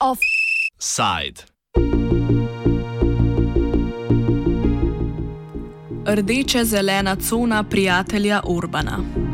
Offside. Rdeče-zelena cona prijatelja Urbana.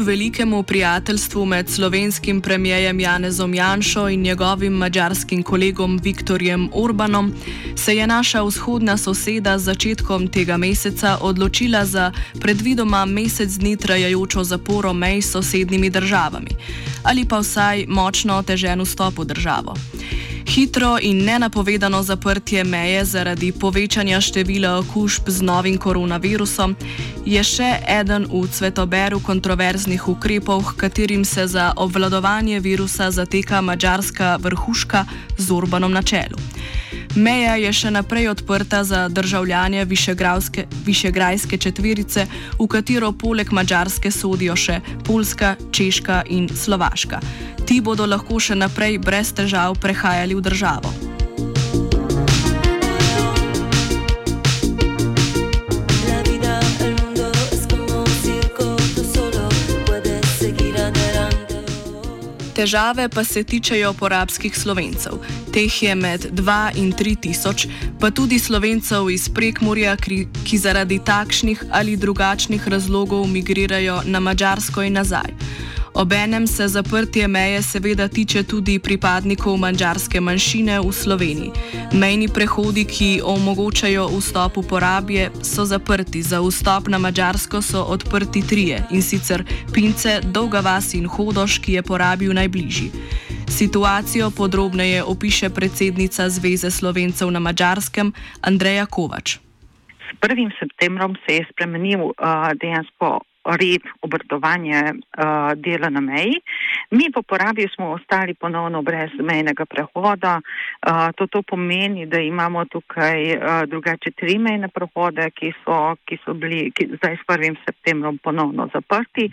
Velikemu prijateljstvu med slovenskim premijejem Janezom Janšo in njegovim mađarskim kolegom Viktorjem Orbanom, se je naša vzhodna soseda z začetkom tega meseca odločila za predvidoma mesec dni trajajočo zaporo mej s sosednjimi državami ali pa vsaj močno otežen vstop v državo. Hitro in nenapovedano zaprtje meje zaradi povečanja števila okužb z novim koronavirusom je še eden v cvetoberu kontroverznih ukrepov, katerim se za obvladovanje virusa zateka mađarska vrhuška z Urbanom na čelu. Meja je še naprej odprta za državljanje Višegrajske četverice, v katero poleg Mačarske sodijo še Poljska, Češka in Slovaška. Ti bodo lahko še naprej brez težav prehajali v državo. Težave pa se tičejo porabskih slovencev. Teh je med 2 in 3 tisoč, pa tudi slovencev iz Prekmorja, ki zaradi takšnih ali drugačnih razlogov migrirajo na Mačarsko in nazaj. Obenem se zaprtje meje seveda tiče tudi pripadnikov mađarske manjšine v Sloveniji. Mejni prehodi, ki omogočajo vstop v porabje, so zaprti. Za vstop na Mačarsko so odprti trije in sicer Pince, Dolga vas in Hodoš, ki je porabil najbližji. Situacijo podrobneje opiše predsednica Zveze slovencev na Mačarskem Andreja Kovač. S 1. septembrom se je spremenil uh, dejansko red obratovanja uh, dela na meji. Mi v porabi smo ostali ponovno brez mejnega prehoda. To, to pomeni, da imamo tukaj drugače tri mejne prehode, ki so, ki so bili ki, zdaj s 1. septembrom ponovno zaprti.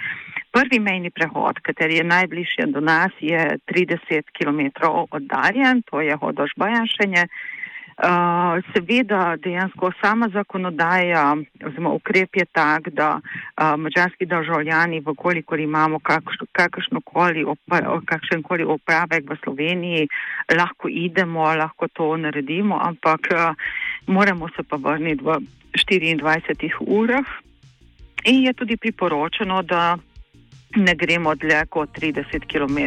Prvi mejni prehod, kateri je najbližje do nas, je 30 km oddaljen, to je Hodoš-Bajanšenje. Uh, seveda, dejansko sama zakonodaja oziroma ukrep je tak, da uh, mačarski državljani, vkolikor imamo kakršen koli opravek v Sloveniji, lahko idemo, lahko to naredimo, ampak uh, moramo se pa vrniti v 24 urah. In je tudi priporočeno, da ne gremo dlje kot 30 km.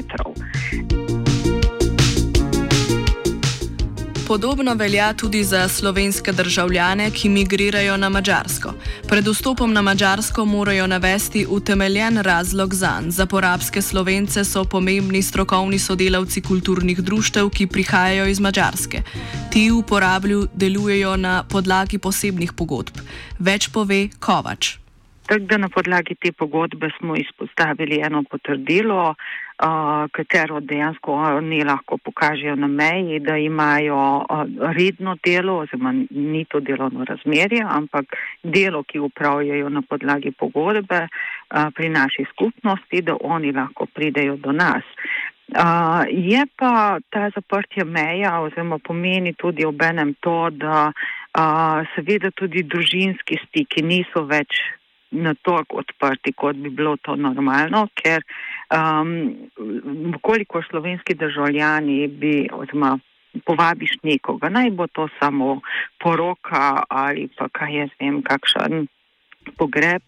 Podobno velja tudi za slovenske državljane, ki migrirajo na Mačarsko. Pred vstopom na Mačarsko morajo navesti utemeljen razlog za njega. Za porabske slovence so pomembni strokovni sodelavci kulturnih društev, ki prihajajo iz Mačarske. Ti v porablju delujejo na podlagi posebnih pogodb. Več pove Kovač. Tako da na podlagi te pogodbe smo izpostavili eno potrdilo, uh, katero dejansko oni lahko pokažejo na meji, da imajo uh, redno delo, oziroma ni to delovno razmerje, ampak delo, ki upravljajo na podlagi pogodbe uh, pri naši skupnosti, da oni lahko pridejo do nas. Uh, je pa ta zaprtje meja, oziroma pomeni tudi obenem to, da uh, seveda tudi družinski stiki niso več na toliko odprti, kot bi bilo to normalno, ker um, koliko slovenski državljani bi, oziroma povabiš nekoga, naj bo to samo poroka ali pa kaj jaz vem, kakšen pogreb,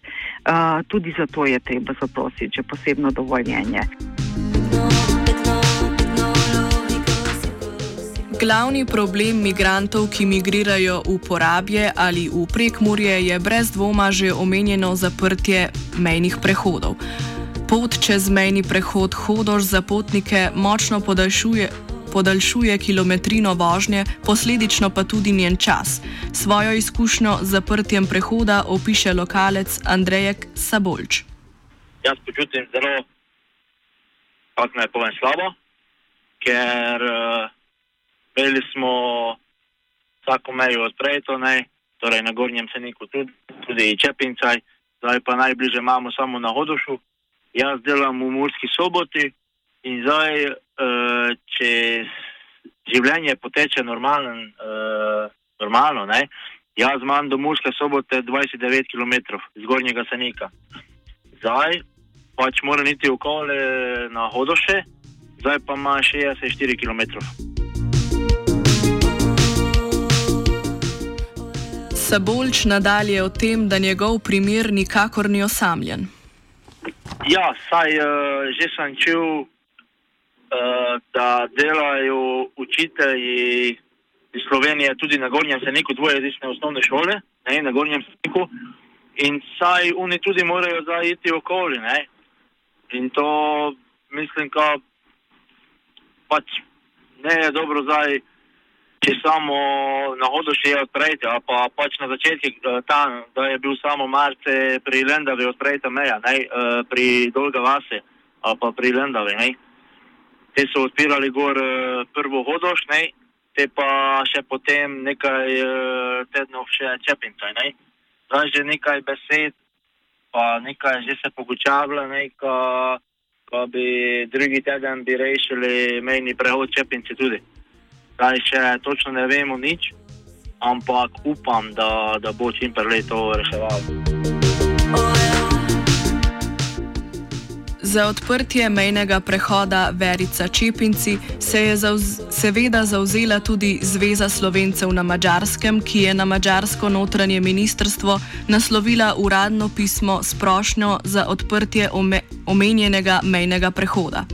uh, tudi za to je treba zaprositi, če posebno dovoljenje. Glavni problem migrantov, ki migrirajo v porabje ali v prekmurje, je brez dvoma že omenjeno zaprtje mejnih prehodov. Pot čez mejni prehod Hodoš za potnike močno podaljšuje, podaljšuje kilometrino vožnje, posledično pa tudi njen čas. Svojo izkušnjo z zaprtjem prehoda opiše lokalec Andrejek Sabolč. Jaz počutim zelo, kako naj povem, slabo, ker uh, imeli smo vsako mejo odpreto, ne? torej na gornjem seniku tudi, tudi Čepincaj, zdaj pa najbliže imamo samo na Hodošu. Jaz delam v Murski soboti in zdaj, uh, čez življenje poteče normalen, uh, normalno. Ne? Jaz imam do Murske sobote 29 km iz Gornjega Senika. Zdaj pač moram iti okoli na Hodoše, zdaj pa ima 64 km. Sabolč nadalje o tem, da njegov primer nikakor ni osamljen. Ja, saj uh, že sem čutil, uh, da delajo učitelji iz Slovenije tudi na Gornjem Seniku, dvojezične osnovne šole, ne, na Gornjem Seniku. In saj oni tudi morajo zdaj iti okoli. Ne. In to mislim, da pač ne je dobro zdaj, če samo na hodu še je odpreti, a pa pač na začetku eh, tam, da je bil samo Marce pri Lendavi odpreta meja, ne, eh, pri Dolga Vase, a pa pri Lendavi. Ne. Te so odpirali gor eh, prvo hodoš, ne, te pa še potem nekaj tednov še čepinca. Ne. Zdaj že nekaj besed, pa nekaj že se pogučavlja, nekaj, pa bi drugi teden bi rešili mejni prehod čepinci tudi. Zdaj še točno ne vemo nič, ampak upam, da, da bo čim prej to reševalo. Za odprtje mejnega prehoda Verica Čepinci se je zauz seveda zauzela tudi Zveza slovencev na Mačarskem, ki je na mačarsko notranje ministrstvo naslovila uradno pismo s prošnjo za odprtje ome omenjenega mejnega prehoda.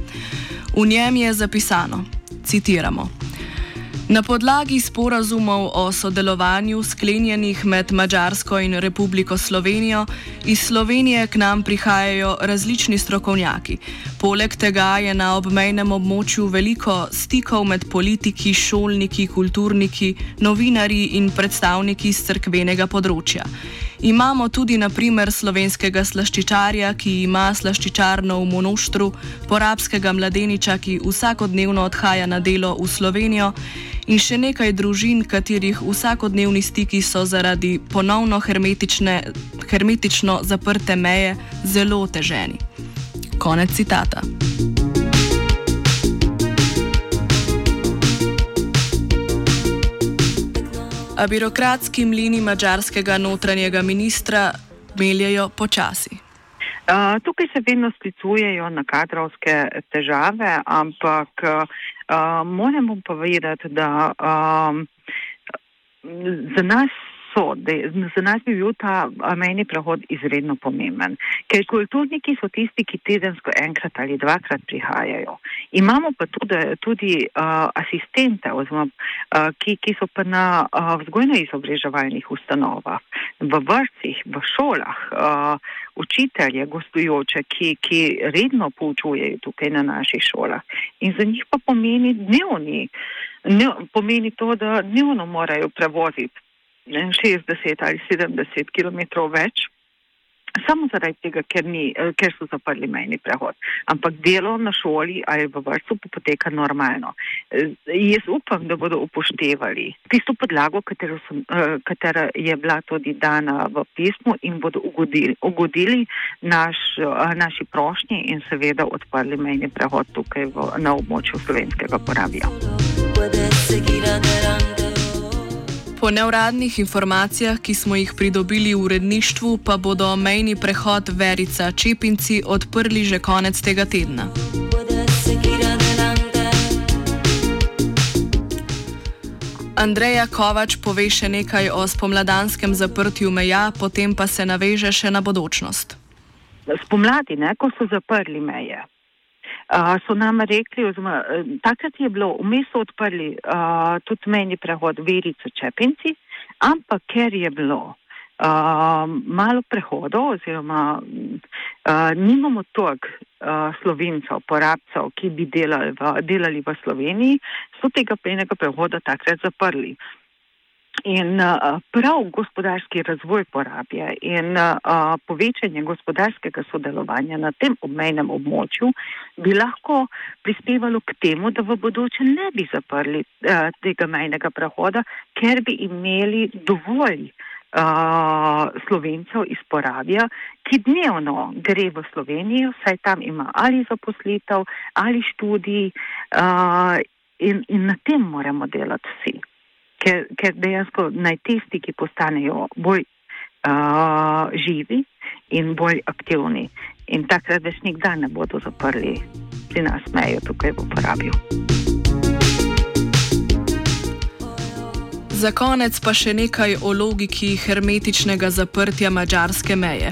V njem je zapisano: Citiramo. Na podlagi sporazumov o sodelovanju sklenjenih med Mačarsko in Republiko Slovenijo iz Slovenije k nam prihajajo različni strokovnjaki. Poleg tega je na obmejnem območju veliko stikov med politiki, šolniki, kulturniki, novinarji in predstavniki iz crkvenega področja. Imamo tudi naprimer slovenskega slaščičarja, ki ima slaščičarno v Monoštru, porabskega mladeniča, ki vsakodnevno odhaja na delo v Slovenijo, in še nekaj družin, katerih vsakodnevni stiki so zaradi ponovno hermetično zaprte meje zelo oteženi. Konec citata. A birokratski mlini mačarskega notranjega ministra meljajo počasi. Uh, tukaj se vedno sklicujejo na kadrovske težave, ampak uh, moramo povedati, da um, za nas so, da za nas bi bil ta mejni prehod izredno pomemben, ker kulturniki so tisti, ki tedensko enkrat ali dvakrat prihajajo. Imamo pa tudi, tudi uh, asistente, oziroma, uh, ki, ki so pa na uh, vzgojno-izobraževalnih ustanovah, v vrtcih, v šolah, uh, učitelje, gostujoče, ki, ki redno poučujejo tukaj na naših šolah. In za njih pa pomeni dnevni. Ne, pomeni to, da dnevno morajo prevoziti 60 ali 70 km več, samo zaradi tega, ker, ni, eh, ker so zaprli mejni prehod. Ampak delo na šoli ali v vrtu poteka normalno. Eh, jaz upam, da bodo upoštevali tisto podlago, katero, sem, eh, katera je bila tudi dana v pismu in bodo ugodili, ugodili naš, naši prošnji in seveda odprli mejni prehod tukaj v, na območju slovenskega porabija. Po neuradnih informacijah, ki smo jih pridobili v uredništvu, pa bodo mejni prehod Verica Čepinci odprli že konec tega tedna. Andreja Kovač pove še nekaj o spomladanskem zaprtju meja, potem pa se naveže še na bodočnost. Spomladi, ne, ko so zaprli meje, Uh, so nam rekli, oziroma uh, takrat je bilo, vmes so odprli uh, tudi meni prehod Verico Čepinci, ampak ker je bilo uh, malo prehodov, oziroma uh, nimamo toliko uh, slovencev, porabcev, ki bi delali v, delali v Sloveniji, so tega penega prehoda takrat zaprli. In uh, prav gospodarski razvoj porabje in uh, povečanje gospodarskega sodelovanja na tem obmejnem območju bi lahko prispevalo k temu, da v bodoče ne bi zaprli uh, tega mejnega prehoda, ker bi imeli dovolj uh, slovencev iz porabja, ki dnevno gre v Slovenijo, saj tam ima ali zaposlitev ali študij. Uh, in, in na tem moramo delati vsi. Ker, ker dejansko naj tisti, ki postanejo bolj uh, živi in bolj aktivni. In takrat več nikdar ne bodo zaprli pri nas mejo tukaj v uporabi. Za konec pa še nekaj o logiki hermetičnega zaprtja mačarske meje.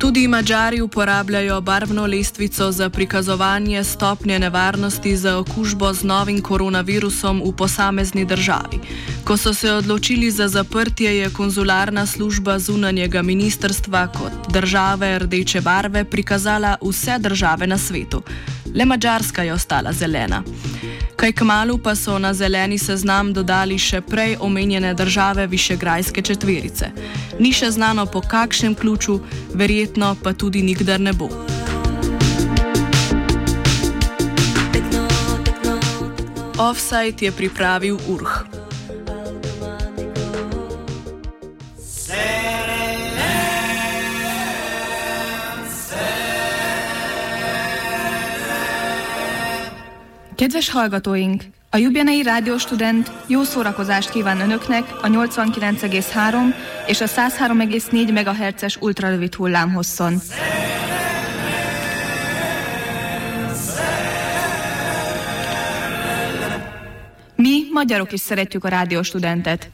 Tudi Mačari uporabljajo barvno lestvico za prikazovanje stopnje nevarnosti za okužbo z novim koronavirusom v posamezni državi. Ko so se odločili za zaprtje, je konzularna služba zunanjega ministrstva kot države rdeče barve prikazala vse države na svetu. Le Mačarska je ostala zelena. Kaj kmalu pa so na zeleni seznam dodali še prej omenjene države Višegrajske četverice. Ni še znano po kakšnem ključu, verjetno pa tudi nikdar ne bo. Offside je pripravil Urh. Kedves hallgatóink! A Jubjenei Rádióstudent jó szórakozást kíván Önöknek a 89,3 és a 103,4 MHz-es ultrarövid hullámhosszon. Mi, magyarok is szeretjük a rádióstudentet.